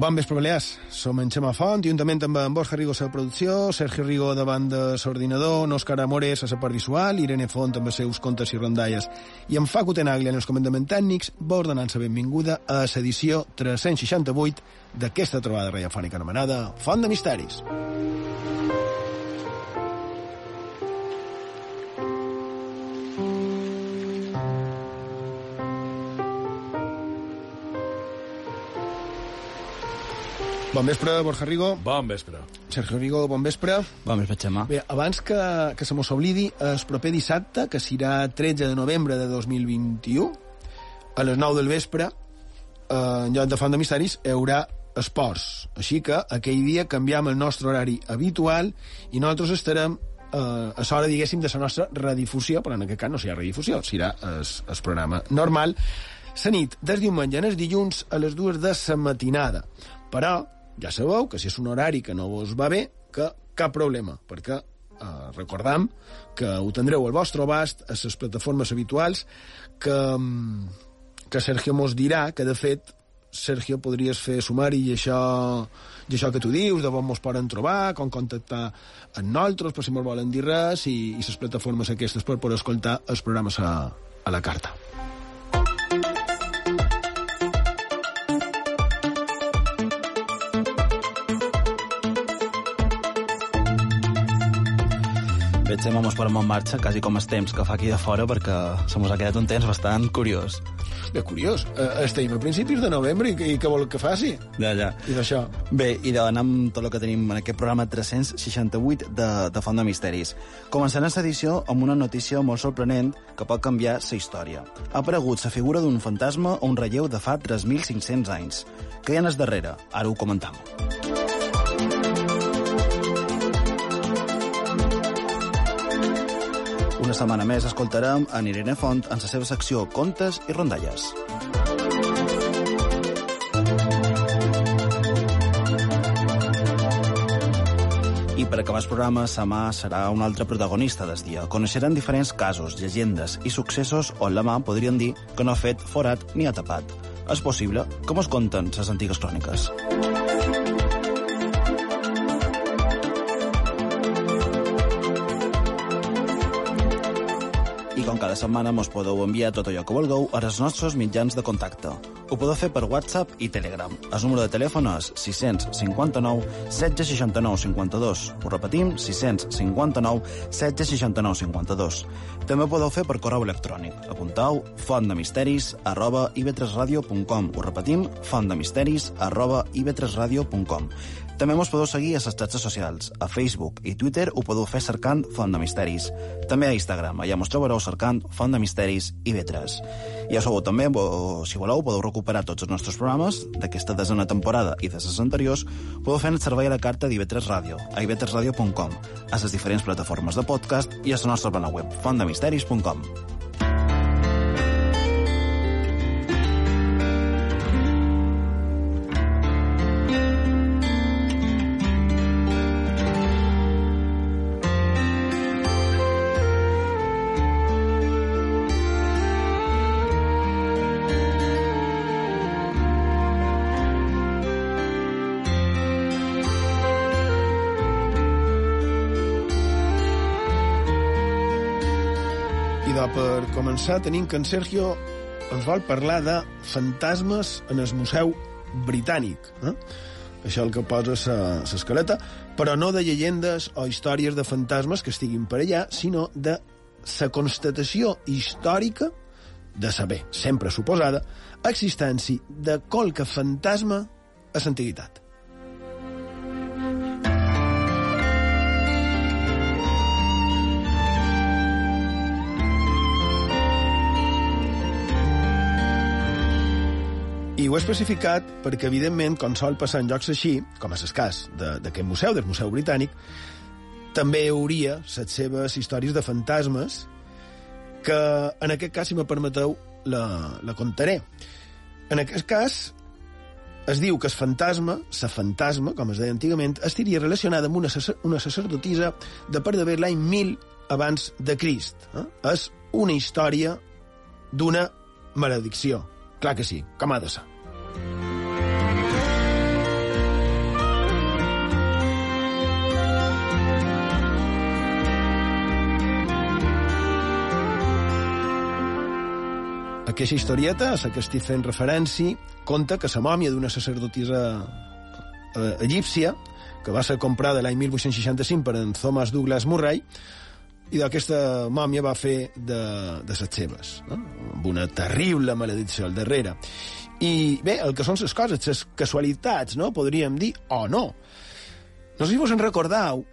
Bon vespre, Balears. Som en Xema Font, juntament amb en Borja Rigo a la producció, Sergi Rigo davant de l'ordinador, Òscar Amores a la part visual, Irene Font amb els seus contes i rondalles, i en Facu Tenaglia en els comandaments tècnics, vos donant la benvinguda a l'edició 368 d'aquesta trobada radiofònica anomenada Font de Misteris. Bon vespre, Borja Rigo. Bon vespre. Sergio Rigo, bon vespre. Bon vespre, Xema. Bé, abans que, que se mos oblidi, el proper dissabte, que serà 13 de novembre de 2021, a les 9 del vespre, eh, en lloc de Font de Misteris, hi haurà esports. Així que aquell dia canviam el nostre horari habitual i nosaltres estarem eh, a l'hora, diguéssim, de la nostra redifusió, però en aquest cas no serà redifusió, serà el, el programa normal. La nit, des diumenge en els dilluns a les dues de la matinada. Però ja sabeu que si és un horari que no vos va bé, que cap problema, perquè eh, recordam que ho tindreu al vostre abast a les plataformes habituals que, mm, que Sergio mos dirà que, de fet, Sergio, podries fer sumari i això, i això que tu dius, de on mos poden trobar, com contactar amb nosaltres, per si mos volen dir res, i, i les plataformes aquestes per poder escoltar els programes a, a la carta. Bé, Xema, mos posem en marxa, quasi com els temps que fa aquí de fora, perquè se mos ha quedat un temps bastant curiós. Bé, curiós. Eh, estem a principis de novembre i, i què vol que faci? Ja, ja. I d'això? Bé, i d'anar amb tot el que tenim en aquest programa 368 de, de Font de Misteris. Començant la edició amb una notícia molt sorprenent que pot canviar la història. Ha aparegut la figura d'un fantasma o un relleu de fa 3.500 anys. Què hi ha darrere? Ara ho comentam. Una setmana més escoltarem a Irene Font en la seva secció Contes i Rondalles. I per acabar el programa, Samà serà un altre protagonista del dia. Coneixeran diferents casos, llegendes i successos on la mà podrien dir que no ha fet forat ni ha tapat. És possible? Com es conten les antigues cròniques? Cada setmana mos podeu enviar tot allò que vulgueu a els nostres mitjans de contacte. Ho podeu fer per WhatsApp i Telegram. El número de telèfon és 659 769 52. Ho repetim, 659 769 52. També ho podeu fer per correu electrònic. Apuntau fontdemisteris arroba ib3radio.com. Ho repetim, fontdemisteris arroba ib3radio.com. També mos podeu seguir a les xarxes socials. A Facebook i Twitter ho podeu fer cercant Font de Misteris. També a Instagram, allà mos trobareu cercant Font de Misteris i Vetres. I ja sabeu també, si voleu, podeu recuperar tots els nostres programes d'aquesta desena temporada i de les anteriors, podeu fer el servei a la carta d'IV3 Ràdio, a ib3radio.com, a les diferents plataformes de podcast i a la nostra plana web, fontdemisteris.com. I de, per començar tenim que en Sergio ens vol parlar de fantasmes en el Museu Britànic. Eh? Això el que posa l'escaleta, però no de llegendes o històries de fantasmes que estiguin per allà, sinó de la constatació històrica de saber, sempre suposada, existència de qualque fantasma a l'antiguitat. Ho he especificat perquè, evidentment, com sol passar en llocs així, com és el cas d'aquest museu, del Museu Britànic, també hi hauria les seves històries de fantasmes que, en aquest cas, si me permeteu, la, la contaré. En aquest cas, es diu que el fantasma, la fantasma, com es deia antigament, estaria relacionada amb una, una sacerdotisa de per d'haver l'any 1000 abans de Crist. Eh? És una història d'una maledicció. Clar que sí, com ha de ser. Aquesta historieta, a la que estic fent referència, conta que la mòmia d'una sacerdotisa eh, egípcia, que va ser comprada l'any 1865 per en Thomas Douglas Murray, i d'aquesta mòmia va fer de, de set seves, no? amb una terrible maledicció al darrere. I bé, el que són les coses, les casualitats, no? podríem dir, o no. No sé si vos en recordeu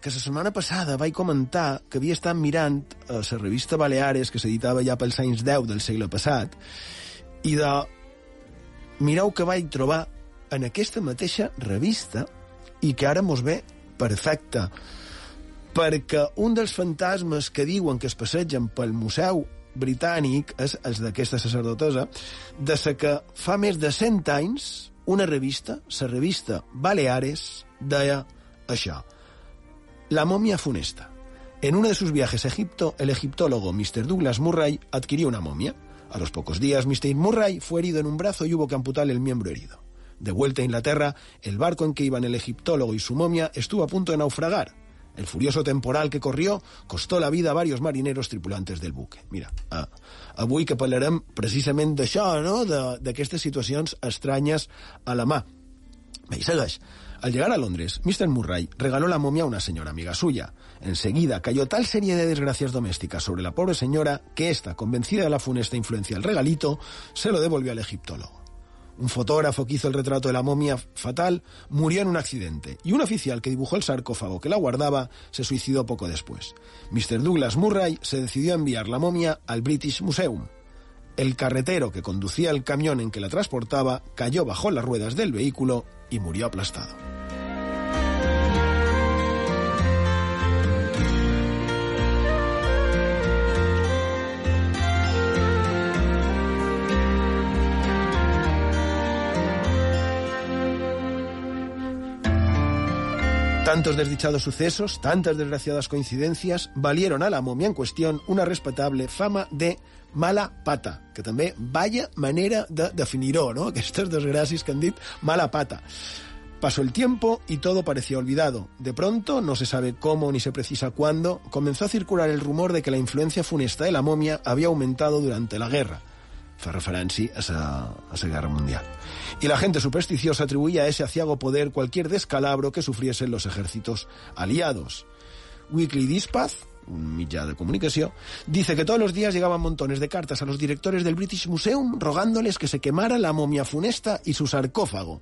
que la setmana passada vaig comentar que havia estat mirant a la revista Baleares, que s'editava ja pels anys 10 del segle passat, i de... Mireu que vaig trobar en aquesta mateixa revista i que ara mos ve perfecte perquè un dels fantasmes que diuen que es passegen pel Museu Britànic és el d'aquesta sacerdotesa, de la que de 100 anys una revista, la revista Baleares, deia això. La momia funesta. En uno de sus viajes a Egipto, el egiptólogo Mr. Douglas Murray adquirió una momia. A los pocos días, Mr. Murray fue herido en un brazo y hubo que amputarle el miembro herido. De vuelta a Inglaterra, el barco en que iban el egiptólogo y su momia estuvo a punto de naufragar. El furioso temporal que corrió costó la vida a varios marineros tripulantes del buque. Mira, uh, avui que parlarem precisament d'això, no?, d'aquestes situacions estranyes a la mà. Bé, i segueix. Al llegar a Londres, Mr. Murray regaló la momia a una señora amiga suya. Enseguida cayó tal serie de desgracias domésticas sobre la pobre señora que ésta, convencida de la funesta influencia del regalito, se lo devolvió al egiptólogo. Un fotógrafo que hizo el retrato de la momia fatal murió en un accidente y un oficial que dibujó el sarcófago que la guardaba se suicidó poco después. Mr. Douglas Murray se decidió a enviar la momia al British Museum. El carretero que conducía el camión en que la transportaba cayó bajo las ruedas del vehículo y murió aplastado. Tantos desdichados sucesos, tantas desgraciadas coincidencias, valieron a la momia en cuestión una respetable fama de mala pata, que també vaya manera de definir-ho, no? Aquestes desgràcies que han dit mala pata. Pasó el tiempo y todo parecía olvidado. De pronto, no se sabe cómo ni se precisa cuándo, comenzó a circular el rumor de que la influencia funesta de la momia había aumentado durante la guerra. Fa referència a Guerra Mundial. Y la gente supersticiosa atribuía a ese aciago poder cualquier descalabro que sufriesen los ejércitos aliados. Weekly Dispatch, un mitjà de comunicació, dice que todos los días llegaban montones de cartas a los directores del British Museum rogándoles que se quemara la momia funesta y su sarcófago.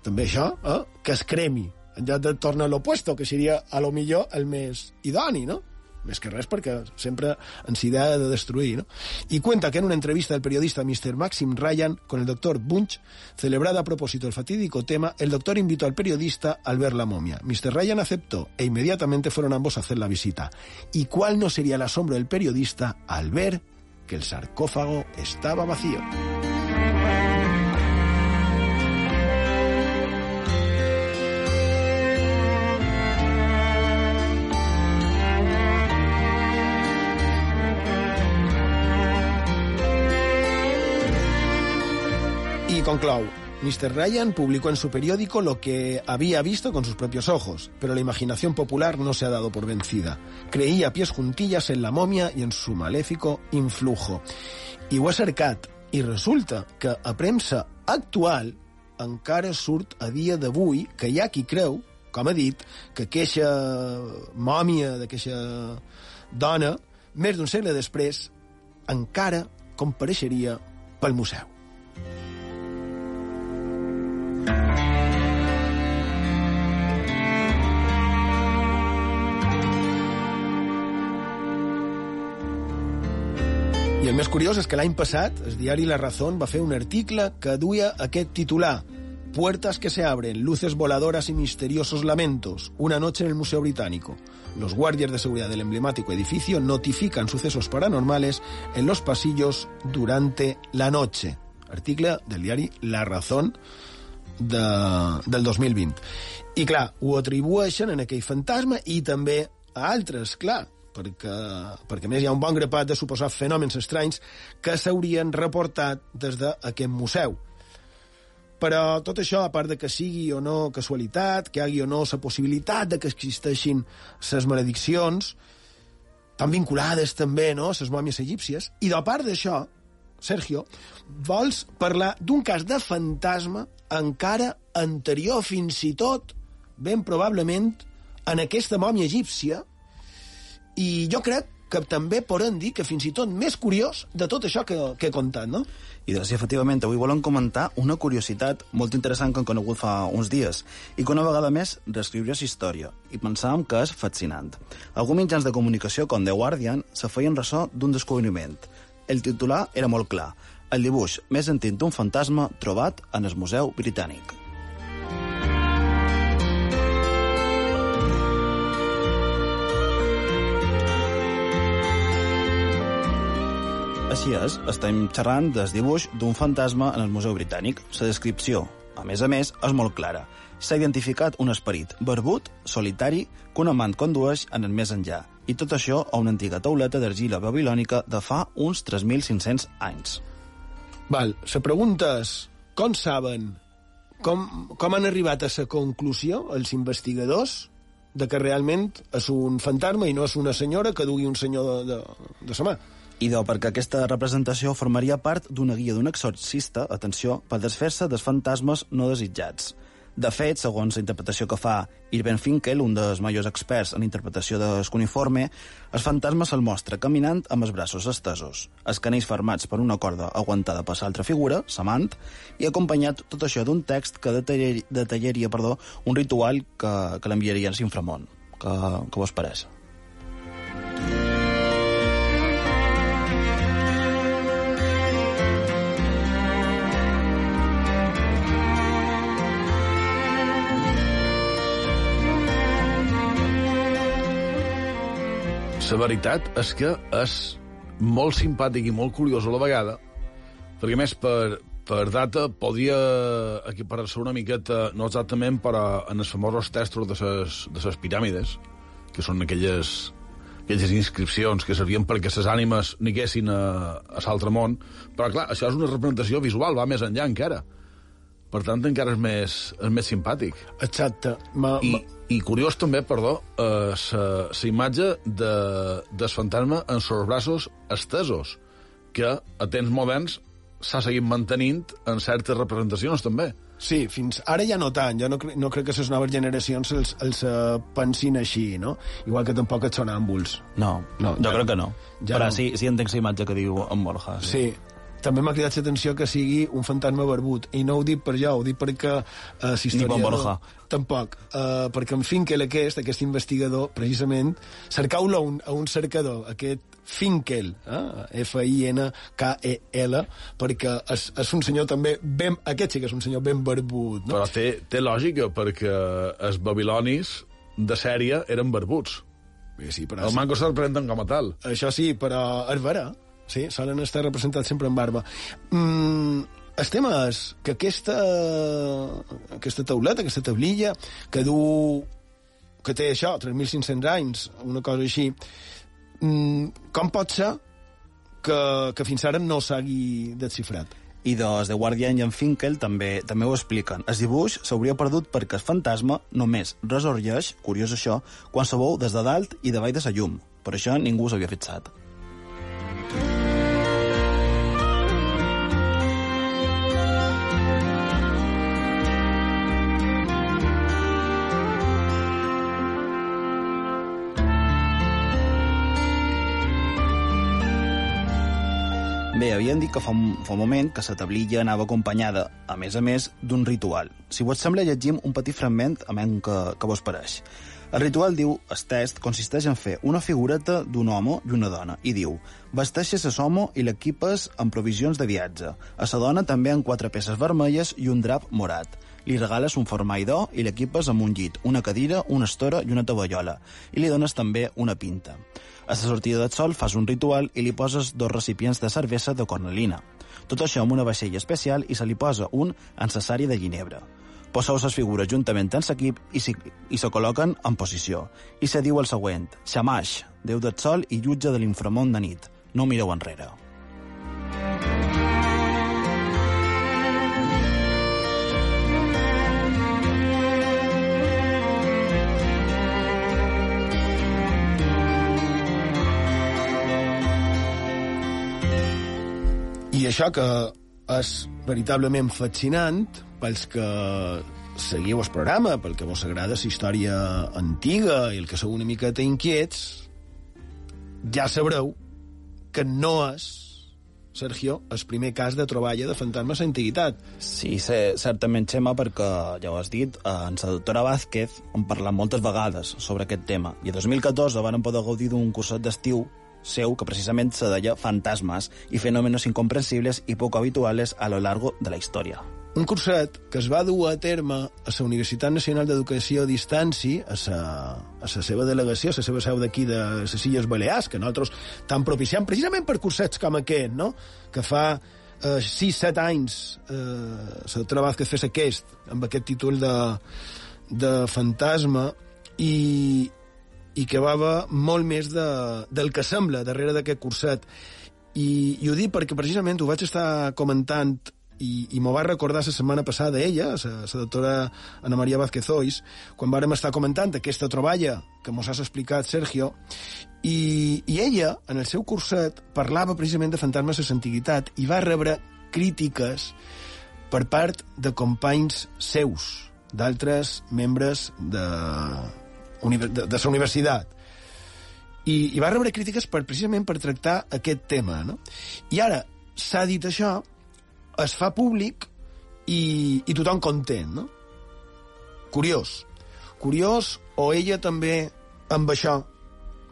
També això, eh? que es cremi. En lloc de l'opuesto, que seria a lo millor el més idoni, no? Més que res perquè sempre ens idea de destruir, ¿no? Y cuenta que en una entrevista del periodista Mr. Maxim Ryan con el doctor Bunch, celebrada a propósito del fatídico tema, el doctor invitó al periodista al ver la momia. Mr. Ryan aceptó e inmediatamente fueron ambos a hacer la visita. ¿Y cuál no sería el asombro del periodista al ver que el sarcófago estaba vacío? Conclou. Mr. Ryan publicó en su periódico lo que había visto con sus propios ojos, pero la imaginación popular no se ha dado por vencida. Creía pies juntillas en la momia y en su maléfico influjo. I ho ha cercat, i resulta que a premsa actual encara surt a dia d'avui que hi ha qui creu, com ha dit, que aquella mòmia d'aquesta dona, més d'un segle després, encara compareixeria pel museu. El més curiós és que l'any passat el diari La Razón va fer un article que duia aquest titular Puertas que se abren, luces voladoras y misteriosos lamentos. Una noche en el Museo Británico. Los guardias de seguridad del emblemático edificio notifican sucesos paranormales en los pasillos durante la noche. Article del diari La Razón de, del 2020. I, clar, ho atribueixen en aquell fantasma i també a altres, clar, perquè, perquè més hi ha un bon grapat de suposats fenòmens estranys que s'haurien reportat des d'aquest museu. Però tot això, a part de que sigui o no casualitat, que hi hagi o no la possibilitat de que existeixin les malediccions, tan vinculades també, no?, les mòmies egípcies, i de part d'això, Sergio, vols parlar d'un cas de fantasma encara anterior fins i tot, ben probablement, en aquesta mòmia egípcia, i jo crec que també podem dir que fins i tot més curiós de tot això que, que he contat, no? I doncs, efectivament, avui volem comentar una curiositat molt interessant que hem conegut fa uns dies i que una vegada més reescriure la història i pensàvem que és fascinant. Alguns mitjans de comunicació, com The Guardian, se feien ressò d'un descobriment. El titular era molt clar, el dibuix més antic d'un fantasma trobat en el Museu Britànic. Així és, estem xerrant del dibuix d'un fantasma en el Museu Britànic. La descripció, a més a més, és molt clara. S'ha identificat un esperit barbut, solitari, que un amant condueix en el més enllà, i tot això a una antiga tauleta d'argila babilònica de fa uns 3.500 anys. Val, la pregunta és, com saben, com, com han arribat a la conclusió els investigadors de que realment és un fantasma i no és una senyora que dugui un senyor de, de, de sa mà? Idò, perquè aquesta representació formaria part d'una guia d'un exorcista, atenció, per desfer-se dels fantasmes no desitjats. De fet, segons la interpretació que fa Irben Finkel, un dels majors experts en interpretació del uniforme, el fantasma se'l mostra caminant amb els braços estesos, els canells fermats per una corda aguantada per l'altra figura, Samant, i acompanyat tot això d'un text que detallaria, detallaria perdó, un ritual que, que l'enviaria a l'inframont. Que vos pareix? La veritat és que és molt simpàtic i molt curiós a la vegada, perquè més per, per data podria equiparar-se una miqueta, no exactament, però en els famosos textos de les, de les piràmides, que són aquelles, aquelles inscripcions que servien perquè les ànimes niguessin a, a l'altre món, però clar, això és una representació visual, va més enllà encara. Per tant, encara és més, és més simpàtic. Exacte. Ma, I, ma... I curiós també, perdó, eh, la imatge de, del fantasma en els braços estesos, que a temps moderns s'ha seguit mantenint en certes representacions, també. Sí, fins ara ja no tant. Jo no, cre no crec que les noves generacions els, els uh, pensin així, no? Igual que tampoc els sonàmbuls. No, no jo ja, crec que no. Ja Però no. sí, sí entenc la imatge que diu en Borja. Sí. sí també m'ha cridat l'atenció que sigui un fantasma barbut. I no ho dic per jo, ho dic perquè uh, Ni bon Borja. Tampoc. Uh, perquè en Finkel aquest, aquest investigador, precisament, cercau-lo a, un, a un cercador, aquest Finkel, eh? F-I-N-K-E-L, perquè és, és un senyor també ben... Aquest sí que és un senyor ben barbut, no? Però té, té lògica, perquè els babilonis de sèrie eren barbuts. Sí, però... El manco se'l prenen com a tal. Això sí, però és vera. Sí, solen estar representats sempre en barba. Mm, el tema és que aquesta, aquesta tauleta, aquesta tablilla, que du que té això, 3.500 anys, una cosa així, mm, com pot ser que, que fins ara no s'hagi desxifrat? I dos, The Guardian i en Finkel també també ho expliquen. El dibuix s'hauria perdut perquè el fantasma només resorgeix, curiós això, quan se veu des de dalt i davall de la llum. Per això ningú s'havia fixat. Bé, havien dit que fa un, fa un moment que la tablilla anava acompanyada, a més a més, d'un ritual. Si vos sembla, llegim un petit fragment a menys que, que vos pareix. El ritual, diu, el test, consisteix en fer una figureta d'un home i una dona, i diu, vesteixes a l'home i l'equipes amb provisions de viatge. A la dona també en quatre peces vermelles i un drap morat. Li regales un formall d'or i l'equipes amb un llit, una cadira, una estora i una tovallola. I li dones també una pinta. A la sortida del sol fas un ritual i li poses dos recipients de cervesa de cornelina. Tot això amb una vaixella especial i se li posa un encessari de ginebra. Poseu les figures juntament en l'equip i, si, i se col·loquen en posició. I se diu el següent, Xamaix, déu del sol i jutge de l'inframont de nit. No mireu enrere. I això que és veritablement fascinant pels que seguiu el programa, pel que vos agrada la història antiga i el que sou una miqueta inquiets, ja sabreu que no és Sergio, el primer cas de troballa de fantasmes a antiguitat. Sí, sé, certament, Xema, perquè, ja ho has dit, en la doctora Vázquez hem parlat moltes vegades sobre aquest tema, i a 2014 van poder gaudir d'un curset d'estiu seu que precisament se deia Fantasmes i fenòmenos incomprensibles i poc habituales a lo largo de la història. Un curset que es va dur a terme a la Universitat Nacional d'Educació a Distància, a la, a la seva delegació, a la seva seu d'aquí de les Illes Balears, que nosaltres tan propiciam precisament per cursets com aquest, no? que fa eh, 6-7 anys eh, la treball que fes aquest, amb aquest títol de, de fantasma, i, i que va molt més de, del que sembla darrere d'aquest curset. I, I ho dic perquè precisament ho vaig estar comentant i, i m'ho va recordar la setmana passada ella, la doctora Ana Maria Vázquez Ois, quan vàrem estar comentant aquesta troballa que mos has explicat, Sergio, i, i ella, en el seu curset, parlava precisament de fantasmes de l'antiguitat i va rebre crítiques per part de companys seus, d'altres membres de, de, de la universitat. I, I va rebre crítiques per, precisament per tractar aquest tema. No? I ara s'ha dit això, es fa públic i, i tothom content, no? Curiós. Curiós, o ella també amb això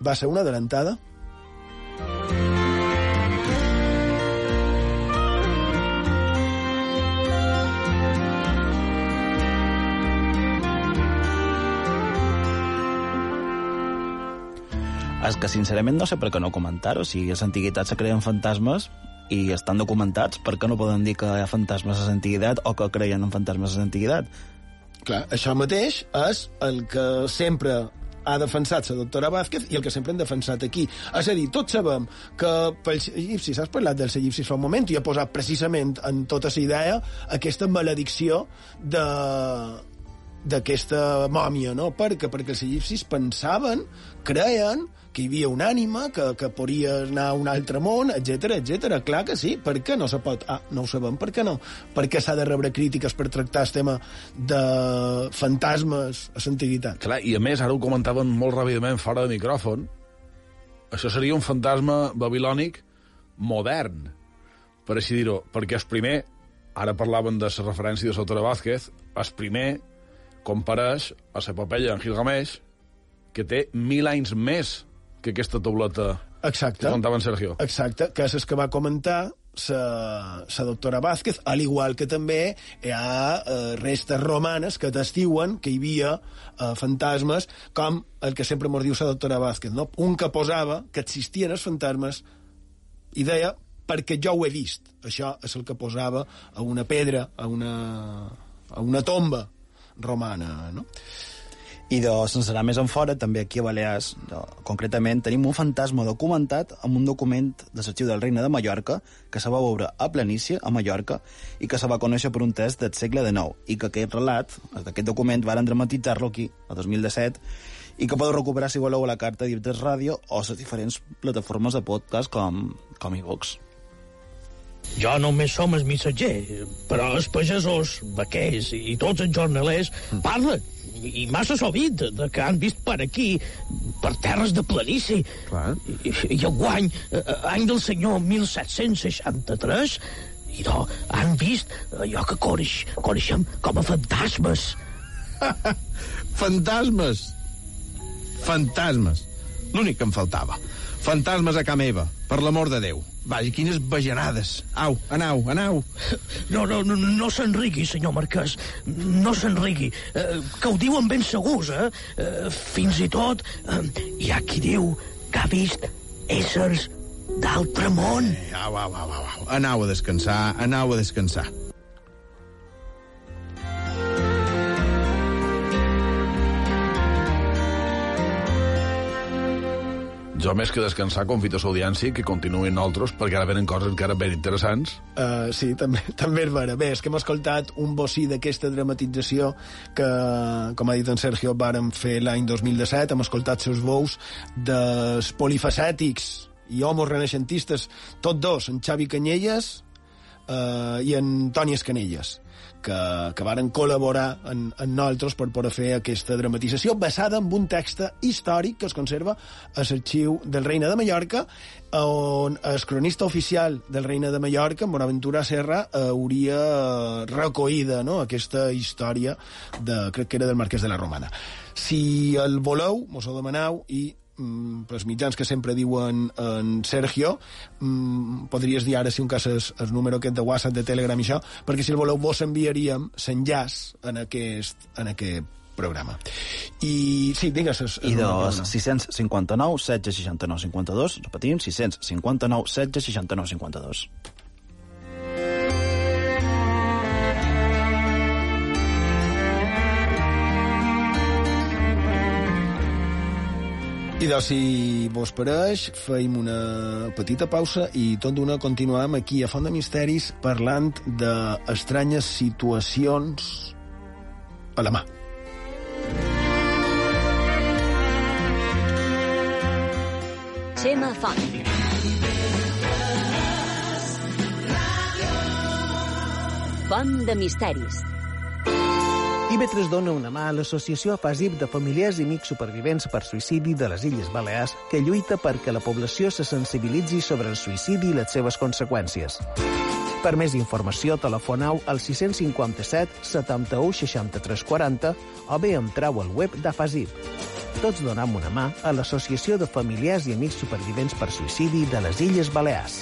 va ser una adelantada? És que, sincerament, no sé per què no comentar-ho. Si a l'antiguitat se creen fantasmes, i estan documentats, per què no poden dir que hi ha fantasmes a l'antiguitat o que creien en fantasmes a l'antiguitat? Clar, això mateix és el que sempre ha defensat la doctora Vázquez i el que sempre hem defensat aquí. És a dir, tots sabem que pels egipcis, has parlat dels egipcis fa un moment, i he posat precisament en tota la idea aquesta maledicció de d'aquesta mòmia, no? Perquè, perquè els egipcis pensaven, creien, que hi havia una ànima, que, que podria anar a un altre món, etc etc. Clar que sí, per què no se pot? Ah, no ho sabem, per què no? Per què s'ha de rebre crítiques per tractar el tema de fantasmes a l'antiguitat? Clar, i a més, ara ho comentaven molt ràpidament fora de micròfon, això seria un fantasma babilònic modern, per així dir-ho, perquè el primer, ara parlaven de la referència de Sotora Vázquez, el primer compareix a l'epopeia en Gilgamesh, que té mil anys més que aquesta tauleta Exacte. que contava en Sergio. Exacte, que és el que va comentar sa, sa doctora Vázquez, al igual que també hi ha eh, restes romanes que testiuen que hi havia eh, fantasmes, com el que sempre mos diu la doctora Vázquez, no? un que posava que existien els fantasmes i deia perquè jo ho he vist. Això és el que posava a una pedra, a una, a una tomba romana, no? I de, sense anar més en fora, també aquí a Balears, de, concretament, tenim un fantasma documentat amb un document de l'arxiu del Regne de Mallorca que se va veure a Planícia, a Mallorca, i que se va conèixer per un test del segle XIX, i que aquest relat, d'aquest document, varen dramatitzar-lo aquí, a 2017, i que podeu recuperar, si voleu, a la carta d'Ibtes Ràdio o les diferents plataformes de podcast com, com iVox. Jo només som el missatger, però els pagesos, vaquers i tots els jornalers parlen i massa sovint de, de que han vist per aquí, per terres de planícia. Clar. I, i el guany, eh, any del senyor 1763, i no, han vist allò que coneix, coneixem com a fantasmes. Fantasmes. Fantasmes. L'únic que em faltava. Fantasmes a ca meva, per l'amor de Déu. Vaja, quines bajanades. Au, anau, anau. No, no, no, no s'enrigui, senyor Marquès. No s'enrigui. Eh, que ho diuen ben segurs, eh? eh fins i tot eh, hi ha qui diu que ha vist éssers d'altre món. Eh, au, au, au, au, au. Anau a descansar, anau a descansar. Jo, més que descansar, confito a l'audiència que continuïn altres, perquè ara venen coses encara ben interessants. Uh, sí, també, també és vera. Bé, és que hem escoltat un bocí d'aquesta dramatització que, com ha dit en Sergio, vàrem fer l'any 2017. Hem escoltat seus veus dels polifacètics i homos renaixentistes, tots dos, en Xavi Canyelles, eh, i en Toni Escanelles, que, que varen col·laborar en, en nosaltres per poder fer aquesta dramatització basada en un text històric que es conserva a l'arxiu del Reina de Mallorca on el cronista oficial del Reina de Mallorca, en Bonaventura Serra, hauria recollida no? aquesta història de, crec que era del Marquès de la Romana. Si el voleu, mos ho demaneu i pels mitjans que sempre diuen en Sergio, mm, podries dir ara si un cas és el número aquest de WhatsApp, de Telegram i això, perquè si el voleu vos enviaríem l'enllaç en aquest, en aquest programa. I sí, digues... És, I dos, bona. 659 16 69 52, repetim, 659 16 69 52. I doncs, si vos pareix, feim una petita pausa i tot d'una continuem aquí a Font de Misteris parlant d'estranyes situacions a la mà. Xema Font. Font de misteris. IB3 dona una mà a l'Associació Afasib de Familiars i Amics Supervivents per Suïcidi de les Illes Balears, que lluita perquè la població se sensibilitzi sobre el suïcidi i les seves conseqüències. Per més informació, telefoneu al 657 71 63 40 o bé entreu al web d'Afasib. Tots donem una mà a l'Associació de Familiars i Amics Supervivents per Suïcidi de les Illes Balears.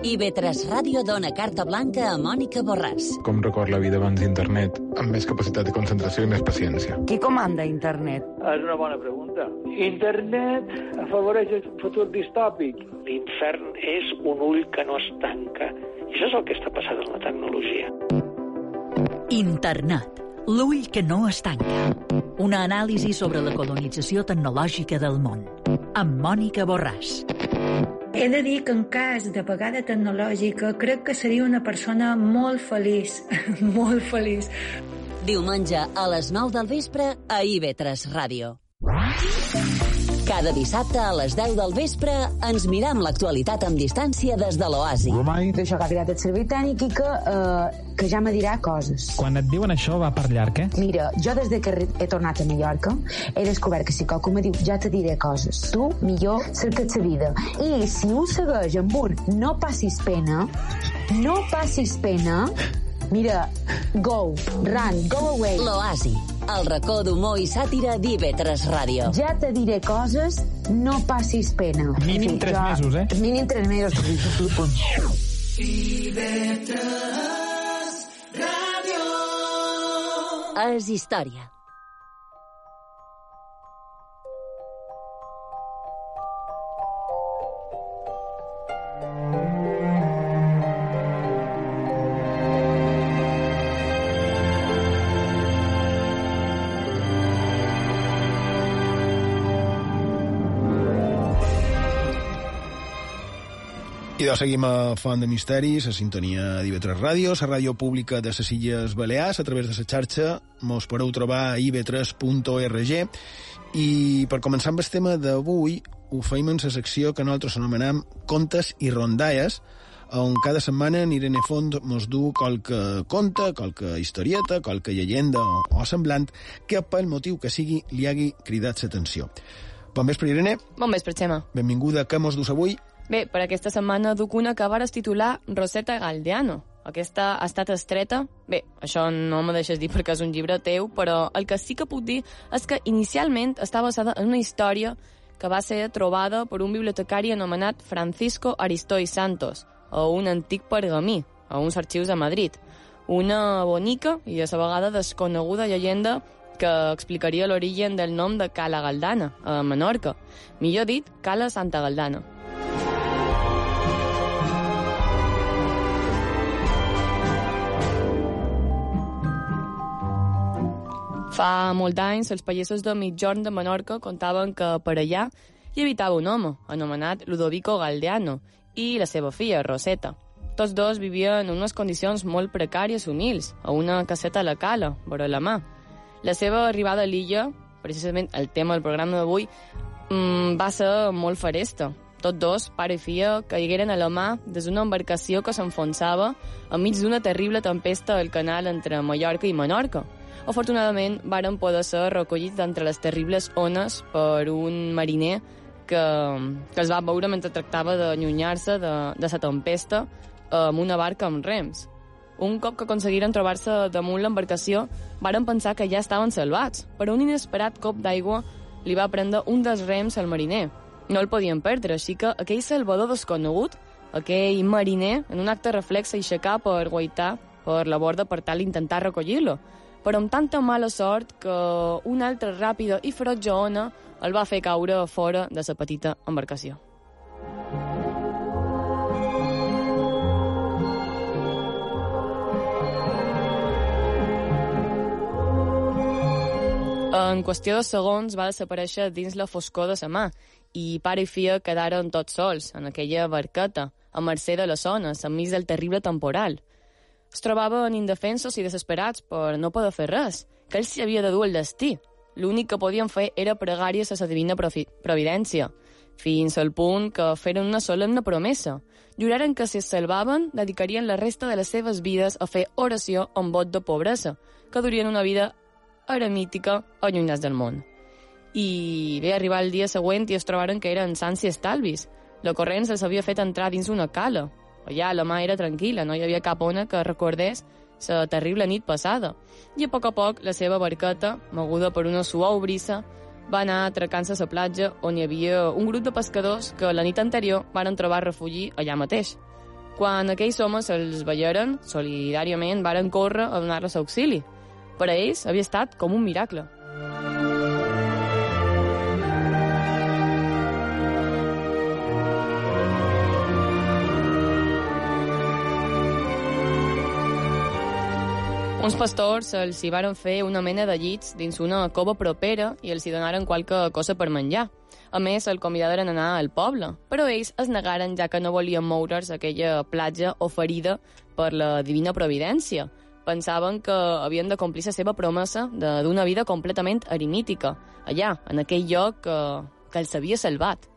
IB3 Ràdio dona carta blanca a Mònica Borràs. com record la vida abans d'internet, amb més capacitat de concentració i més paciència. Qui comanda internet? És una bona pregunta. Internet afavoreix el futur distòpic. L'infern és un ull que no es tanca. I això és el que està passant amb la tecnologia. Internat, l'ull que no es tanca. Una anàlisi sobre la colonització tecnològica del món. Amb Mònica Borràs. He de dir que en cas de pagada tecnològica crec que seria una persona molt feliç, molt feliç. Diumenge a les 9 del vespre a IB3 Ràdio. Cada dissabte a les 10 del vespre ens miram l'actualitat amb distància des de l'Oasi. Això que ha tirat el servei tècnic i que, uh, que ja me dirà coses. Quan et diuen això va per llarg, eh? Mira, jo des de que he tornat a Mallorca he descobert que si qualcú me diu ja te diré coses, tu millor cerca't la vida. I si un segueix amb un no passis pena, no passis pena, mira, go, run, go away. L'Oasi, el racó d'humor i sàtira d'IB3 Ràdio. Ja te diré coses, no passis pena. Mínim tres Ja- mesos, eh? Mínim tres mesos. És història. I doncs seguim a Font de Misteris, a sintonia d'IV3 Ràdio, la ràdio pública de les Illes Balears, a través de la xarxa, mos podeu trobar a iv3.org. I per començar amb el tema d'avui, ho feim en la secció que nosaltres anomenem Contes i Rondalles, on cada setmana en Irene Font mos du qualque conte, qualque historieta, qualque llegenda o, o semblant que pel motiu que sigui li hagi cridat l'atenció. Bon vespre, Irene. Bon vespre, Xema. Benvinguda. Què mos dus avui? Bé, per aquesta setmana duc una que vares titular Rosetta Galdeano. Aquesta ha estat estreta. Bé, això no me deixes dir perquè és un llibre teu, però el que sí que puc dir és que inicialment està basada en una història que va ser trobada per un bibliotecari anomenat Francisco Aristoy Santos, a un antic pergamí, a uns arxius a Madrid. Una bonica i a la vegada desconeguda llegenda que explicaria l'origen del nom de Cala Galdana, a Menorca. Millor dit, Cala Santa Galdana. Fa molt d'anys, els pagesos de mitjorn de Menorca contaven que per allà hi habitava un home, anomenat Ludovico Galdeano, i la seva filla, Roseta. Tots dos vivien en unes condicions molt precàries i humils, a una caseta a la cala, vora la mà. La seva arribada a l'illa, precisament el tema del programa d'avui, mm, va ser molt faresta. tots dos, pare i filla, caigueren a la mà des d'una embarcació que s'enfonsava enmig d'una terrible tempesta al canal entre Mallorca i Menorca. Afortunadament, varen poder ser recollits d'entre les terribles ones per un mariner que, que es va veure mentre tractava d'allunyar-se de, de la tempesta amb una barca amb rems. Un cop que aconseguiren trobar-se damunt l'embarcació, varen pensar que ja estaven salvats, però un inesperat cop d'aigua li va prendre un dels rems al mariner. No el podien perdre, així que aquell salvador desconegut, aquell mariner, en un acte reflex s'aixecà per guaitar per la borda per tal d'intentar recollir-lo, però amb tanta mala sort que una altra ràpida i ferotge ona el va fer caure fora de la petita embarcació. En qüestió de segons va desaparèixer dins la foscor de sa mà i pare i filla quedaren tots sols en aquella barqueta, a mercè de les ones, enmig del terrible temporal. Es trobaven indefensos i desesperats per no poder fer res, que ells s'hi havia de dur el destí. L'únic que podien fer era pregàries a la divina providència, fins al punt que feren una solemne promesa. Juraren que si es salvaven, dedicarien la resta de les seves vides a fer oració amb vot de pobresa, que durien una vida eremítica allunyats del món. I bé, arribar el dia següent i es trobaren que eren sants i estalvis. La corrent se'ls havia fet entrar dins una cala. Allà la mà era tranquil·la, no hi havia cap ona que recordés la terrible nit passada. I a poc a poc la seva barqueta, moguda per una suau brisa, va anar atracant-se a la platja on hi havia un grup de pescadors que la nit anterior van trobar refugi allà mateix. Quan aquells homes els veieren, solidàriament varen córrer a donar-los auxili. Per a ells havia estat com un miracle. Uns pastors els hi varen fer una mena de llits dins una cova propera i els hi donaren qualque cosa per menjar. A més, el convidaren a anar al poble, però ells es negaren ja que no volien moure's aquella platja oferida per la divina providència. Pensaven que havien de complir la seva promesa d'una vida completament eremítica, allà, en aquell lloc que, que els havia salvat.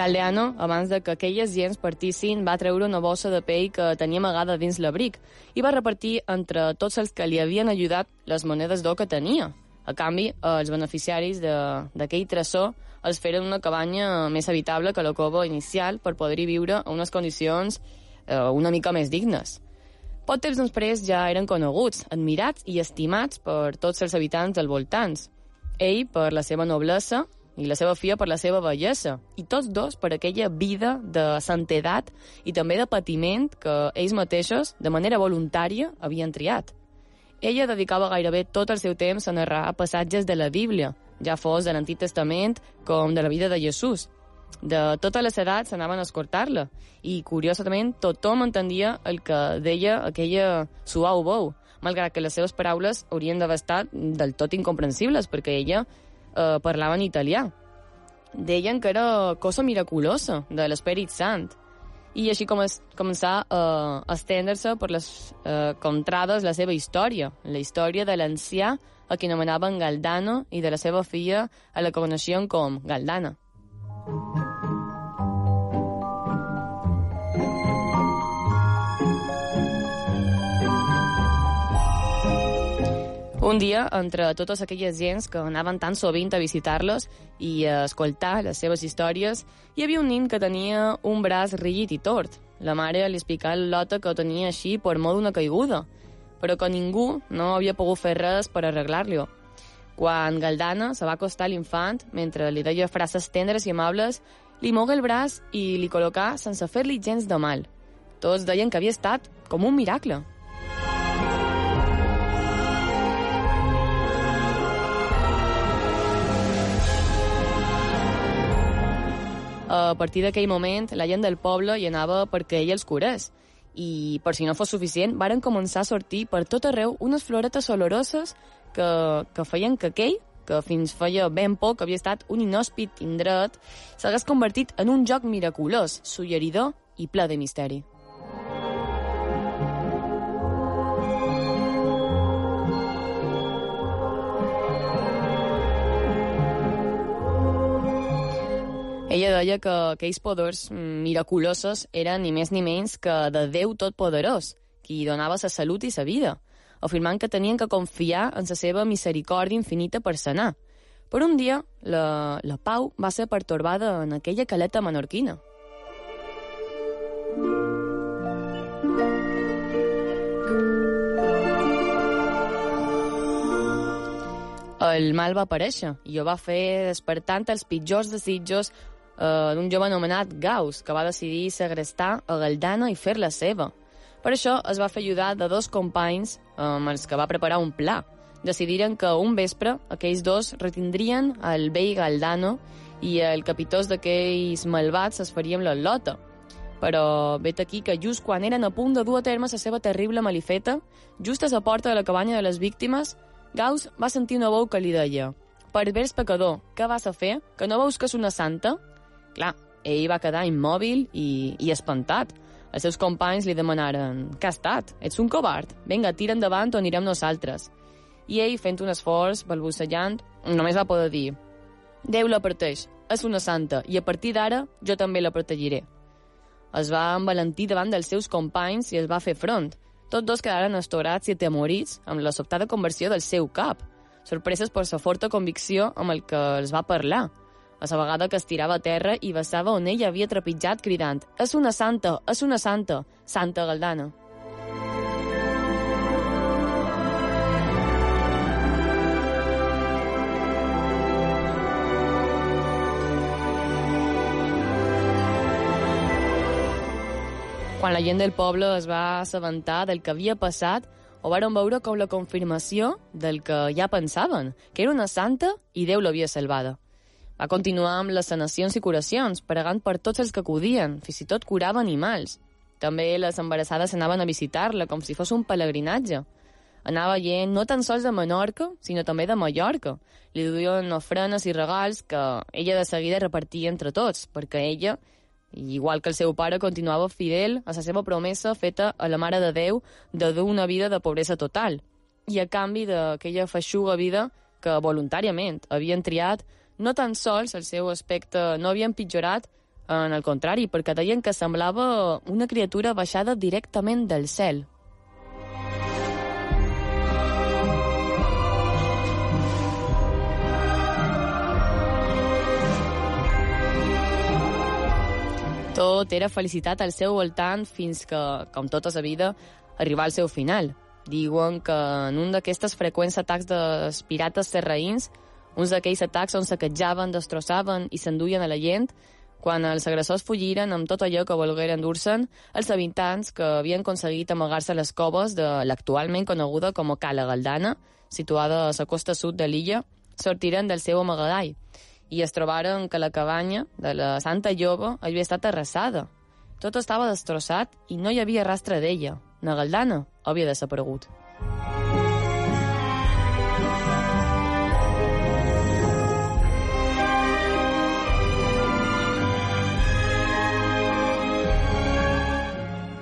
Galdeano, abans de que aquelles gens partissin, va treure una bossa de pell que tenia amagada dins l'abric i va repartir entre tots els que li havien ajudat les monedes d'or que tenia. A canvi, els beneficiaris d'aquell tresor els feren una cabanya més habitable que la cova inicial per poder-hi viure a unes condicions eh, una mica més dignes. Pot temps després ja eren coneguts, admirats i estimats per tots els habitants del voltants. Ell per la seva noblesa i la seva filla per la seva bellesa, i tots dos per aquella vida de santedat i també de patiment que ells mateixos, de manera voluntària, havien triat. Ella dedicava gairebé tot el seu temps a narrar passatges de la Bíblia, ja fos de l'Antic Testament com de la vida de Jesús. De totes les edats anaven a escoltar-la, i curiosament tothom entendia el que deia aquella suau veu, malgrat que les seves paraules haurien d'haver estat del tot incomprensibles, perquè ella eh, parlava en italià. Deien que era cosa miraculosa de l'Esperit Sant. I així com es, començar a estendre-se per les eh, contrades la seva història, la història de l'ancià a qui anomenaven Galdano i de la seva filla a la coneixien com Galdana. Un dia, entre totes aquelles gens que anaven tan sovint a visitar-los i a escoltar les seves històries, hi havia un nin que tenia un braç rígid i tort. La mare li explicava a Lota que tenia així per molt d'una caiguda, però que ningú no havia pogut fer res per arreglar-li-ho. Quan Galdana se va acostar a l'infant, mentre li deia frases tendres i amables, li moga el braç i li col·locà sense fer-li gens de mal. Tots deien que havia estat com un miracle. A partir d'aquell moment, la gent del poble hi anava perquè ell els curés. I, per si no fos suficient, varen començar a sortir per tot arreu unes floretes oloroses que, que feien que aquell, que fins feia ben poc havia estat un inhòspit indret, s'hagués convertit en un joc miraculós, suggeridor i ple de misteri. Ella deia que aquells poders miraculosos eren ni més ni menys que de Déu Totpoderós, qui donava la salut i la vida, afirmant que tenien que confiar en la seva misericòrdia infinita per sanar. Per un dia, la, la pau va ser pertorbada en aquella caleta menorquina. El mal va aparèixer i ho va fer despertant els pitjors desitjos eh, d'un jove anomenat Gauss, que va decidir segrestar a Galdana i fer-la seva. Per això es va fer ajudar de dos companys amb els que va preparar un pla. Decidiren que un vespre aquells dos retindrien el vell Galdano i el capitós d'aquells malvats es farien la lota. Però vet aquí que just quan eren a punt de dur a terme la seva terrible malifeta, just a la porta de la cabanya de les víctimes, Gauss va sentir una veu que li deia «Pervers pecador, què vas a fer? Que no veus que és una santa?» Clar, ell va quedar immòbil i, i espantat. Els seus companys li demanaren «Què ha estat? Ets un covard? Vinga, tira endavant o anirem nosaltres». I ell, fent un esforç, balbucejant, només va poder dir «Déu la parteix, és una santa, i a partir d'ara jo també la protegiré». Es va envalentir davant dels seus companys i es va fer front. Tots dos quedaren estorats i atemorits amb la sobtada conversió del seu cap, sorpreses per la forta convicció amb el que els va parlar. A la vegada que es tirava a terra i vessava on ell havia trepitjat cridant «És una santa! És una santa! Santa Galdana!» Quan la gent del poble es va assabentar del que havia passat, ho varen veure com la confirmació del que ja pensaven, que era una santa i Déu l'havia salvada. Va continuar amb les sanacions i curacions, pregant per tots els que acudien, fins i tot curava animals. També les embarassades anaven a visitar-la com si fos un pelegrinatge. Anava gent no tan sols de Menorca, sinó també de Mallorca. Li duien ofrenes i regals que ella de seguida repartia entre tots, perquè ella igual que el seu pare, continuava fidel a la seva promesa feta a la Mare de Déu de dur una vida de pobresa total. I a canvi d'aquella feixuga vida que voluntàriament havien triat, no tan sols el seu aspecte no havia empitjorat, en el contrari, perquè deien que semblava una criatura baixada directament del cel. Tot era felicitat al seu voltant fins que, com tota la vida, arriba al seu final. Diuen que en un d'aquestes freqüents atacs dels pirates serraïns, uns d'aquells atacs on saquejaven, destrossaven i s'enduien a la gent, quan els agressors fugiren amb tot allò que volgueren dur-se'n, els habitants que havien aconseguit amagar-se a les coves de l'actualment coneguda com a Cala Galdana, situada a la costa sud de l'illa, sortiren del seu amagadall i es trobaren que la cabanya de la Santa Lloba havia estat arrasada. Tot estava destrossat i no hi havia rastre d'ella. Na Galdana havia desaparegut.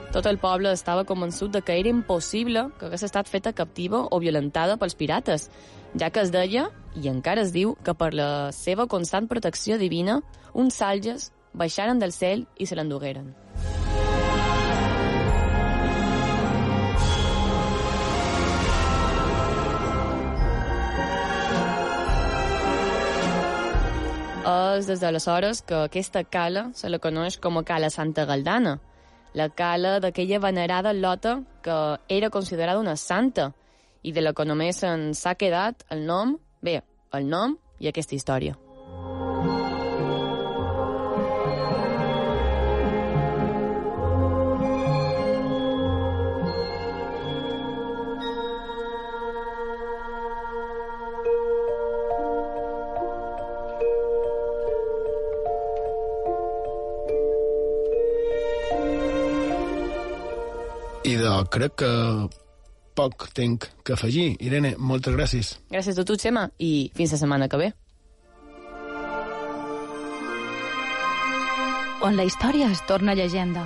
Tot el poble estava convençut de que era impossible que hagués estat feta captiva o violentada pels pirates, ja que es deia, i encara es diu, que per la seva constant protecció divina, uns salges baixaren del cel i se l'endugueren. És des d'aleshores que aquesta cala se la coneix com a Cala Santa Galdana, la cala d'aquella venerada lota que era considerada una santa i de la que només ens ha quedat el nom, bé, el nom i aquesta història. Crec que poc tenc que afegir. Irene, moltes gràcies. Gràcies a tu, Xema, i fins la setmana que ve. On la història es torna llegenda,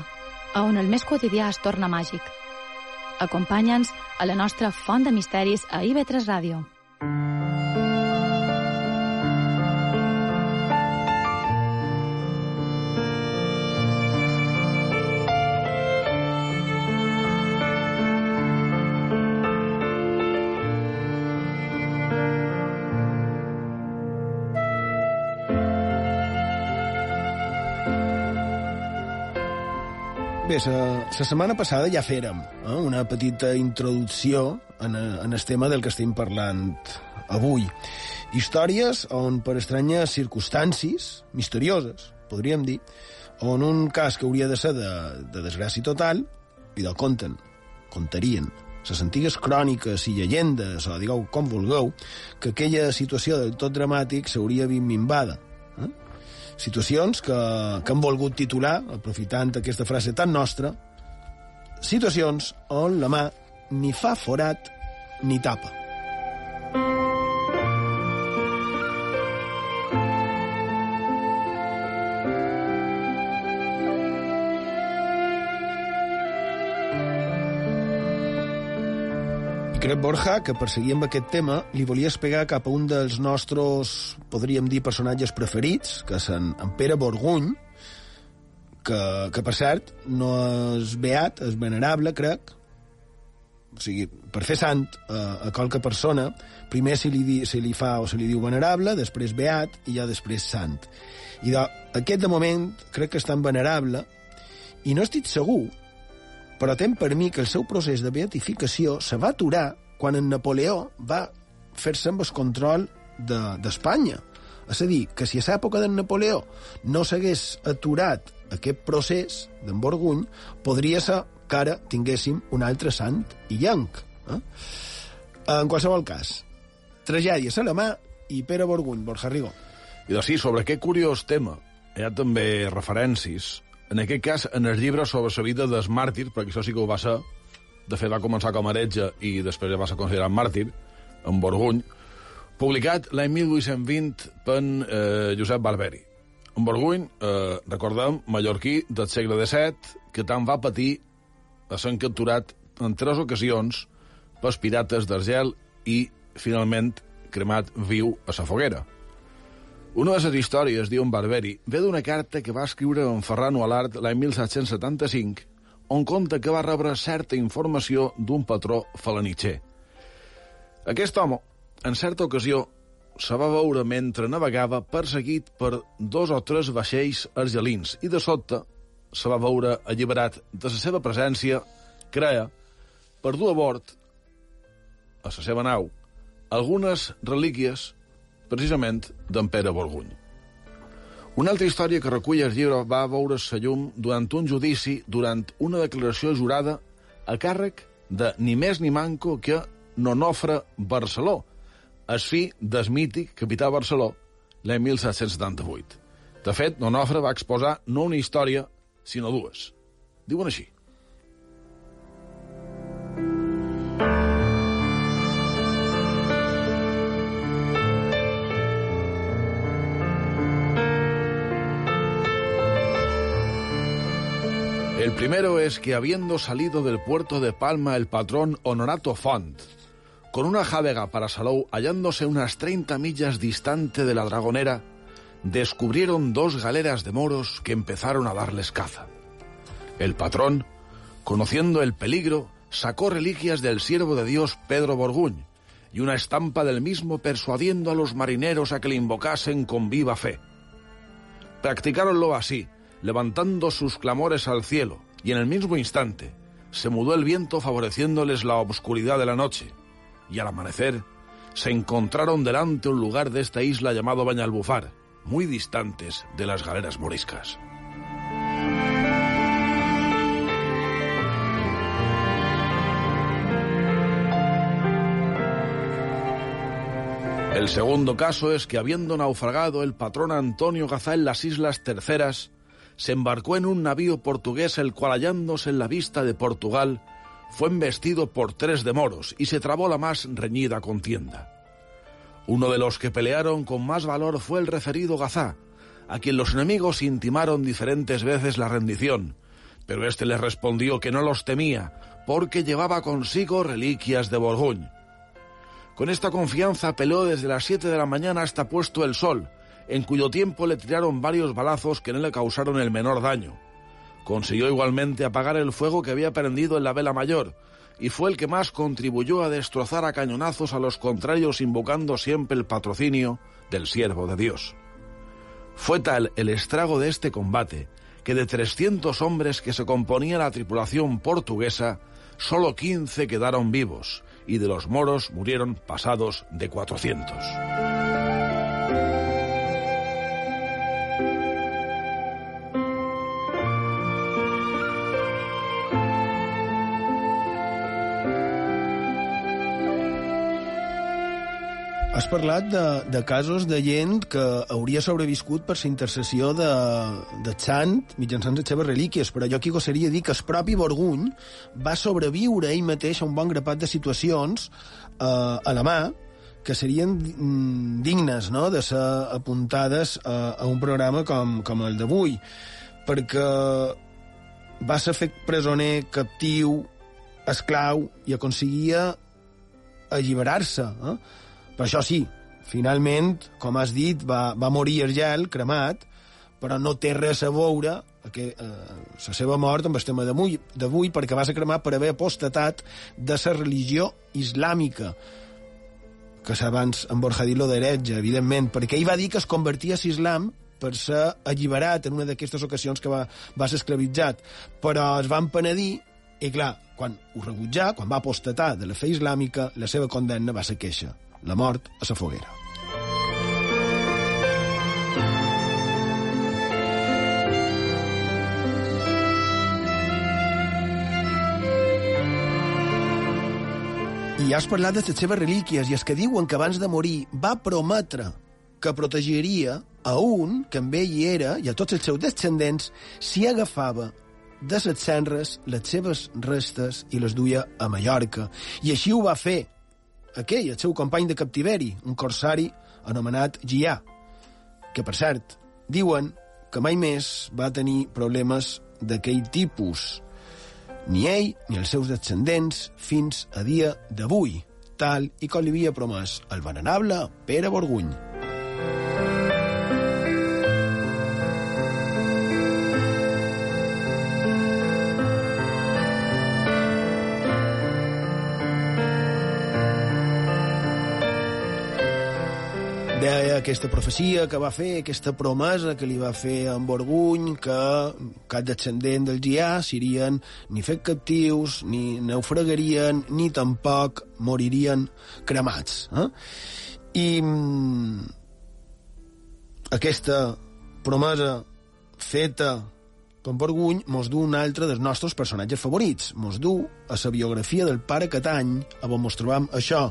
a on el més quotidià es torna màgic. Acompanya'ns a la nostra font de misteris a IB3 Ràdio. Bé, la setmana passada ja fèrem eh, una petita introducció en, eh, en el tema del que estem parlant avui. Històries on, per estranyes circumstàncies, misterioses, podríem dir, on un cas que hauria de ser de, de desgràcia total, i del conten, contarien les antigues cròniques i llegendes, o digueu com vulgueu, que aquella situació del tot dramàtic s'hauria vist minvada. Situacions que, que han volgut titular, aprofitant aquesta frase tan nostra, situacions on la mà ni fa forat ni tapa. Crec, Borja, que perseguint aquest tema li volies pegar cap a un dels nostres, podríem dir, personatges preferits, que és en, en Pere Borguny, que, que, per cert, no és beat, és venerable, crec. O sigui, per fer sant a, a qualque persona, primer se li, di, se li fa o se li diu venerable, després beat i ja després sant. I de, aquest, de moment, crec que és tan venerable, i no estic segur però tem per mi que el seu procés de beatificació se va aturar quan en Napoleó va fer-se amb el control d'Espanya. De, és a dir, que si a l'època d'en Napoleó no s'hagués aturat aquest procés d'en Borguny, podria ser que ara tinguéssim un altre sant i llanc. Eh? En qualsevol cas, tragèdia a la mà i Pere Borguny, Borja Rigo. I doncs sí, sobre aquest curiós tema hi ha també referències en aquest cas, en el llibre sobre la vida dels màrtirs, perquè això sí que ho va ser, de fet va començar com a heretge i després ja va ser considerat màrtir, en Borguny, publicat l'any 1820 per eh, Josep Barberi. En Borguny, eh, recordem, mallorquí del segle XVII, que tant va patir a ser capturat en tres ocasions pels pirates d'Argel i, finalment, cremat viu a la foguera. Una de les històries, diu en Barberi, ve d'una carta que va escriure en Ferran Alart l'any 1775, on conta que va rebre certa informació d'un patró falanitxer. Aquest home, en certa ocasió, se va veure mentre navegava perseguit per dos o tres vaixells argelins i de sobte se va veure alliberat de la seva presència, crea, per dur a bord, a la seva nau, algunes relíquies precisament d'en Pere Borguny. Una altra història que recull el llibre va veure sa llum durant un judici, durant una declaració jurada a càrrec de ni més ni manco que Nonofre Barceló, el fi del mític capità Barceló l'any 1778. De fet, Nonofre va exposar no una història, sinó dues. Diuen així. El primero es que habiendo salido del puerto de Palma el patrón Honorato Font, con una jávega para Salou hallándose unas 30 millas distante de la Dragonera, descubrieron dos galeras de moros que empezaron a darles caza. El patrón, conociendo el peligro, sacó reliquias del siervo de Dios Pedro Borguñ y una estampa del mismo persuadiendo a los marineros a que le invocasen con viva fe. Practicáronlo así, levantando sus clamores al cielo, y en el mismo instante se mudó el viento favoreciéndoles la obscuridad de la noche, y al amanecer se encontraron delante un lugar de esta isla llamado Bañalbufar, muy distantes de las galeras moriscas. El segundo caso es que habiendo naufragado el patrón Antonio Gazá en las Islas Terceras, se embarcó en un navío portugués el cual hallándose en la vista de Portugal fue embestido por tres de moros y se trabó la más reñida contienda. Uno de los que pelearon con más valor fue el referido Gazá, a quien los enemigos intimaron diferentes veces la rendición, pero éste les respondió que no los temía, porque llevaba consigo reliquias de Borgoñ. Con esta confianza peleó desde las siete de la mañana hasta puesto el sol, en cuyo tiempo le tiraron varios balazos que no le causaron el menor daño. Consiguió igualmente apagar el fuego que había prendido en la vela mayor, y fue el que más contribuyó a destrozar a cañonazos a los contrarios invocando siempre el patrocinio del siervo de Dios. Fue tal el estrago de este combate que de 300 hombres que se componía la tripulación portuguesa, solo 15 quedaron vivos y de los moros murieron pasados de 400. Has parlat de, de casos de gent que hauria sobreviscut per la intercessió de, de Sant mitjançant les seves relíquies, però jo aquí gossaria dir que el propi Borguny va sobreviure ell mateix a un bon grapat de situacions eh, a la mà que serien mm, dignes no?, de ser apuntades a, a un programa com, com el d'avui, perquè va ser fet presoner, captiu, esclau, i aconseguia alliberar-se. Eh? Per això sí, finalment, com has dit, va, va morir el gel, cremat, però no té res a veure que, eh, la seva mort amb el tema d'avui perquè va ser cremat per haver apostatat de la religió islàmica que abans en Borja dit lo d'heretge, evidentment, perquè ell va dir que es convertia a l'islam per ser alliberat en una d'aquestes ocasions que va, va ser esclavitzat, però es van penedir i, clar, quan ho rebutjà, quan va apostatar de la fe islàmica, la seva condemna va ser queixa, la mort a la foguera. I has parlat de les seves relíquies i és que diuen que abans de morir va prometre que protegiria a un que amb ell hi era i a tots els seus descendents si agafava de les cendres les seves restes i les duia a Mallorca. I així ho va fer aquell, el seu company de captiveri, un corsari anomenat Già, que, per cert, diuen que mai més va tenir problemes d'aquell tipus ni ell ni els seus descendents fins a dia d'avui, tal i com li havia promès el venerable Pere Borguny. Deia aquesta profecia que va fer, aquesta promesa que li va fer en Borguny, que cap descendent del Già serien ni fet captius, ni naufragarien, ni tampoc moririen cremats. Eh? I mm, aquesta promesa feta per Borguny mos du un altre dels nostres personatges favorits. Mos du a la biografia del pare Catany, on mos trobam això,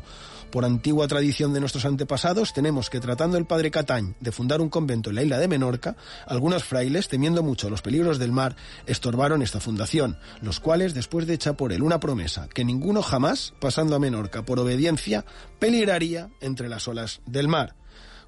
Por antigua tradición de nuestros antepasados, tenemos que tratando el padre Catañ de fundar un convento en la isla de Menorca, algunos frailes, temiendo mucho los peligros del mar, estorbaron esta fundación, los cuales, después de hecha por él una promesa que ninguno jamás, pasando a Menorca por obediencia, peligraría entre las olas del mar,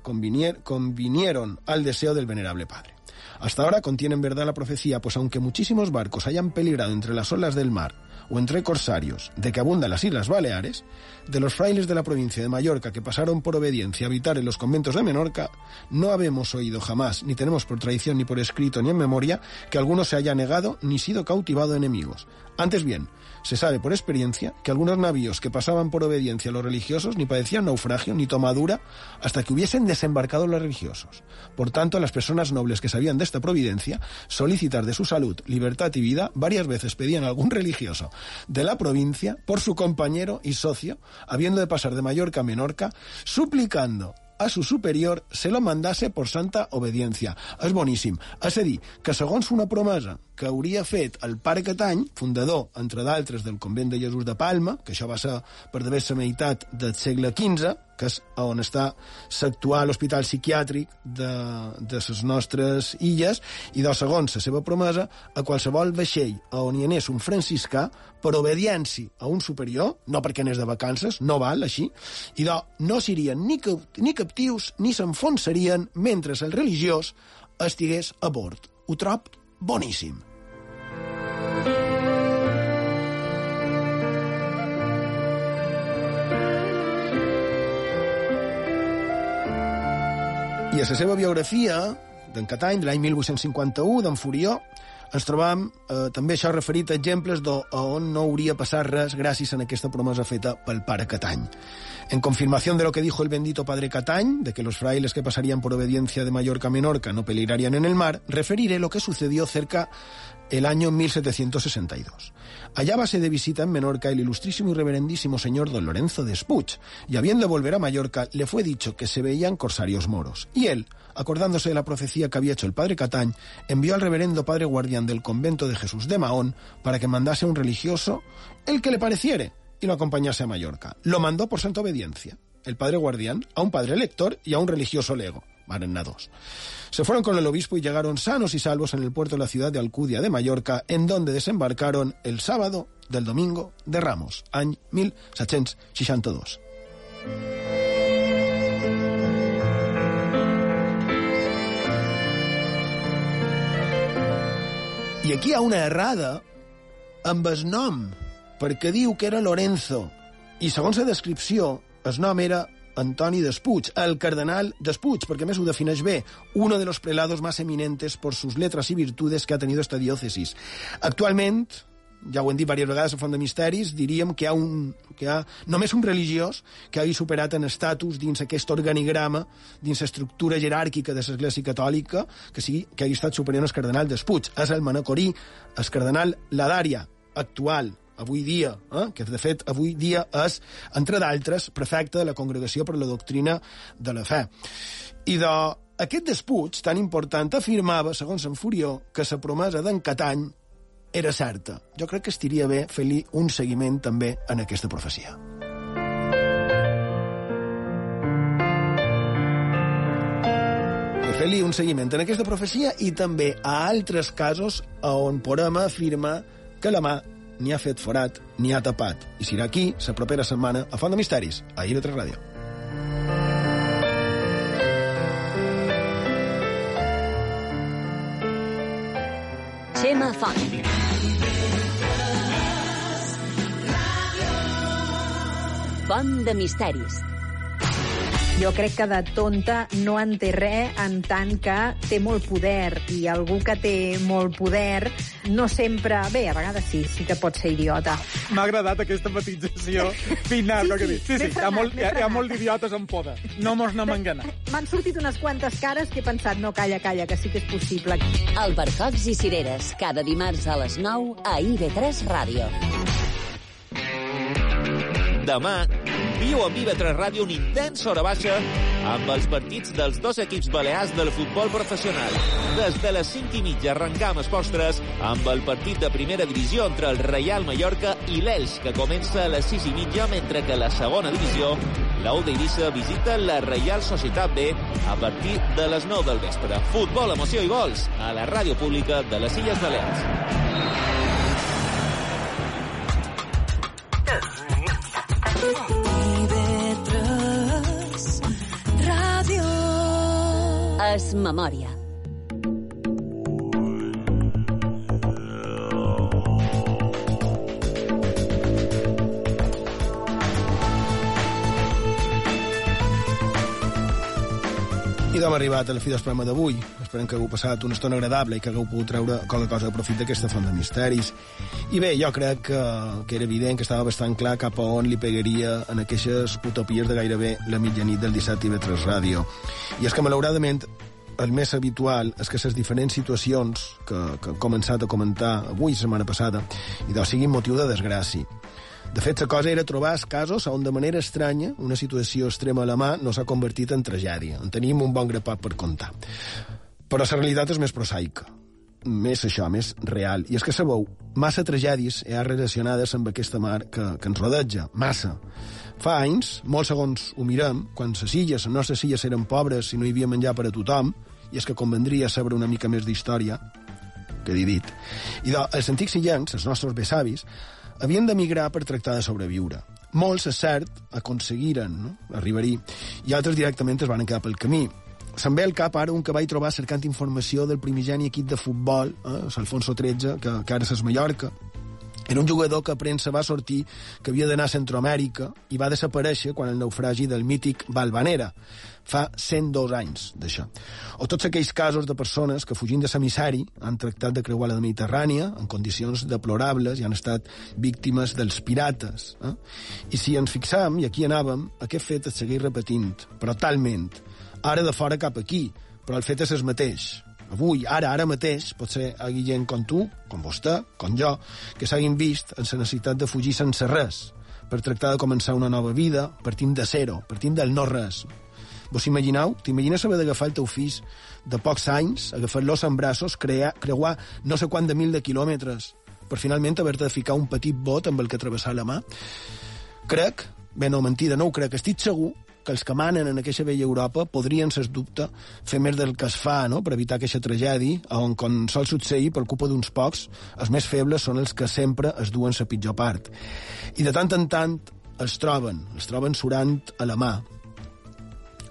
convinieron al deseo del venerable padre. Hasta ahora contienen verdad la profecía, pues aunque muchísimos barcos hayan peligrado entre las olas del mar, o entre corsarios de que abundan las Islas Baleares, de los frailes de la provincia de Mallorca que pasaron por obediencia a habitar en los conventos de Menorca, no habemos oído jamás, ni tenemos por tradición, ni por escrito, ni en memoria, que alguno se haya negado ni sido cautivado enemigos. Antes bien, se sabe por experiencia que algunos navíos que pasaban por obediencia a los religiosos ni padecían naufragio ni tomadura hasta que hubiesen desembarcado los religiosos. Por tanto, las personas nobles que sabían de esta providencia, solicitar de su salud, libertad y vida, varias veces pedían a algún religioso de la provincia por su compañero y socio, habiendo de pasar de Mallorca a Menorca, suplicando a su superior se lo mandase por santa obediència. És boníssim. És a dir, una promesa que hauria fet el pare Catany, fundador, entre d'altres, del convent de Jesús de Palma, que això va ser per d'haver la meitat del segle XV, que és on està l'actual hospital psiquiàtric de, de les nostres illes, i de segons la seva promesa, a qualsevol vaixell on hi anés un franciscà, per obediència a un superior, no perquè anés de vacances, no val així, i de no serien ni, ni captius ni s'enfonsarien mentre el religiós estigués a bord. Ho trob boníssim. I a la seva biografia, d'en Catany, de l'any 1851, d'en Furió, ens trobam eh, també això referit a exemples de on no hauria passat res gràcies a aquesta promesa feta pel pare Catany. En confirmación de lo que dijo el bendito padre Catany, de que los frailes que pasarían por obediencia de Mallorca a Menorca no peligrarían en el mar, referiré lo que sucedió cerca el año 1762. Hallábase de visita en Menorca el ilustrísimo y reverendísimo señor don Lorenzo de Spuch, y habiendo volver a Mallorca le fue dicho que se veían corsarios moros. Y él, acordándose de la profecía que había hecho el padre Catañ, envió al reverendo padre guardián del convento de Jesús de Mahón para que mandase un religioso el que le pareciere y lo acompañase a Mallorca. Lo mandó por santa obediencia, el padre guardián, a un padre lector y a un religioso lego. Van dos. Se fueron con el obispo y llegaron sanos y salvos en el puerto de la ciudad de Alcudia de Mallorca, en donde desembarcaron el sábado del domingo de Ramos, año 1762. I aquí hi ha una errada amb el nom, perquè diu que era Lorenzo, i segons la descripció, el nom era Antoni Despuig, el cardenal Despuig, porque més ho defineix bé, uno de los prelados más eminentes por sus letras y virtudes que ha tenido esta diócesis. Actualment, ja ho hem dit diverses vegades a Font de Misteris, diríem que hi ha, un, que hi ha només un religiós que hagi superat en estatus dins aquest organigrama, dins l'estructura jeràrquica de l'Església Catòlica, que sigui que hagi estat superior al cardenal Despuig. És el Manacorí, el cardenal Ladària, actual, avui dia, eh, que de fet avui dia és, entre d'altres, prefecte de la Congregació per la Doctrina de la Fe. I de aquest despuig tan important afirmava, segons en Furió, que la promesa d'en Catany era certa. Jo crec que estaria bé fer-li un seguiment també en aquesta profecia. fer-li un seguiment en aquesta profecia i també a altres casos on podem afirmar que la mà ni ha fet forat, ni ha tapat. I serà aquí, la propera setmana, a Font de Misteris, a IB3 Ràdio. Xema Font. Font de Misteris jo crec que de tonta no en té res en tant que té molt poder i algú que té molt poder no sempre... Bé, a vegades sí, sí que pot ser idiota. M'ha agradat aquesta matització final. Sí, sí, sí, sí, sí, hi ha molt, hi ha, hi ha molt d'idiotes en poder. No mos n'hem enganat. M'han sortit unes quantes cares que he pensat, no, calla, calla, que sí que és possible. Albercocs i cireres, cada dimarts a les 9 a IB3 Ràdio. Demà viu amb IB3 Ràdio un intens hora baixa amb els partits dels dos equips balears del futbol professional. Des de les 5 i mitja arrencam els postres amb el partit de primera divisió entre el Reial Mallorca i l'Elx, que comença a les 6 i mitja, mentre que la segona divisió, la U d'Eivissa visita la Reial Societat B a partir de les 9 del vespre. Futbol, emoció i gols a la ràdio pública de les Illes Es memòria. I d'hem arribat a la fi del programa d'avui. Esperem que hagueu passat una estona agradable i que hagueu pogut treure qualque cosa de profit d'aquesta font de misteris. I bé, jo crec que, que era evident que estava bastant clar cap a on li pegaria en aquestes utopies de gairebé la mitjanit del 17 i 3 Ràdio. I és que, malauradament, el més habitual és que les diferents situacions que, que hem començat a comentar avui, setmana passada, i doncs siguin motiu de desgràcia. De fet, la cosa era trobar casos on de manera estranya una situació extrema a la mà no s'ha convertit en tragèdia. En tenim un bon grapat per contar. Però la realitat és més prosaica més això, més real. I és que sabeu, massa tragèdies hi ha relacionades amb aquesta mar que, que ens rodeja, massa. Fa anys, molt segons ho mirem, quan les illes, les nostres illes eren pobres i no hi havia menjar per a tothom, i és que convendria saber una mica més d'història, que he dit. I els antics illencs, els nostres besavis, havien d'emigrar per tractar de sobreviure. Molts, és cert, aconseguiren no? arribar-hi, i altres directament es van quedar pel camí. Se'm ve al cap ara un que vaig trobar cercant informació del primigeni equip de futbol, eh, l'Alfonso XIII, que, que ara és Mallorca, Era un jugador que a premsa va sortir que havia d'anar a Centroamèrica i va desaparèixer quan el naufragi del mític Valvanera. Fa 102 anys d'això. O tots aquells casos de persones que, fugint de l'emissari, han tractat de creuar la Mediterrània en condicions deplorables i han estat víctimes dels pirates. Eh? I si ens fixam, i aquí anàvem, aquest fet es segueix repetint, però talment. Ara de fora cap aquí, però el fet és el mateix avui, ara, ara mateix, potser hi hagi gent com tu, com vostè, com jo, que s'hagin vist en la necessitat de fugir sense res, per tractar de començar una nova vida, partint de zero, partint del no-res. Vos imagineu? T'imagines haver d'agafar el teu fills de pocs anys, agafar-los en braços, crear, creuar no sé quant de mil de quilòmetres, per finalment haver-te de ficar un petit bot amb el que travessar la mà? Crec, bé, no, mentida, no ho crec, estic segur que els que manen en aquesta vella Europa podrien, sens dubte, fer més del que es fa no? per evitar aquesta tragèdia, on, com sol succeir, per culpa d'uns pocs, els més febles són els que sempre es duen la pitjor part. I de tant en tant es troben, es troben surant a la mà.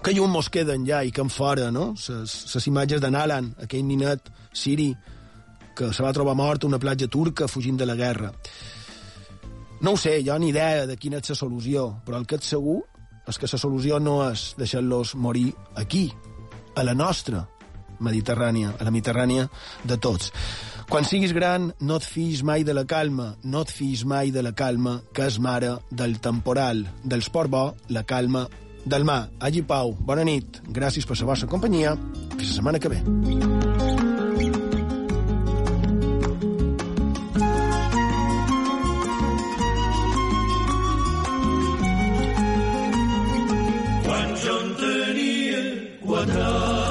Que llum mos queden ja i que en fora, no? Les imatges de Nalan, aquell ninet siri que se va trobar mort a una platja turca fugint de la guerra. No ho sé, jo ni idea de quina és la solució, però el que és segur és que la solució no és deixar-los morir aquí, a la nostra Mediterrània, a la Mediterrània de tots. Quan siguis gran, no et fiïs mai de la calma, no et fiïs mai de la calma, que és mare del temporal, del sport bo, la calma del. Allí Pau, bona nit, gràcies per la vostra companyia, fins la setmana que ve. Quan jo en tenia quatre anys,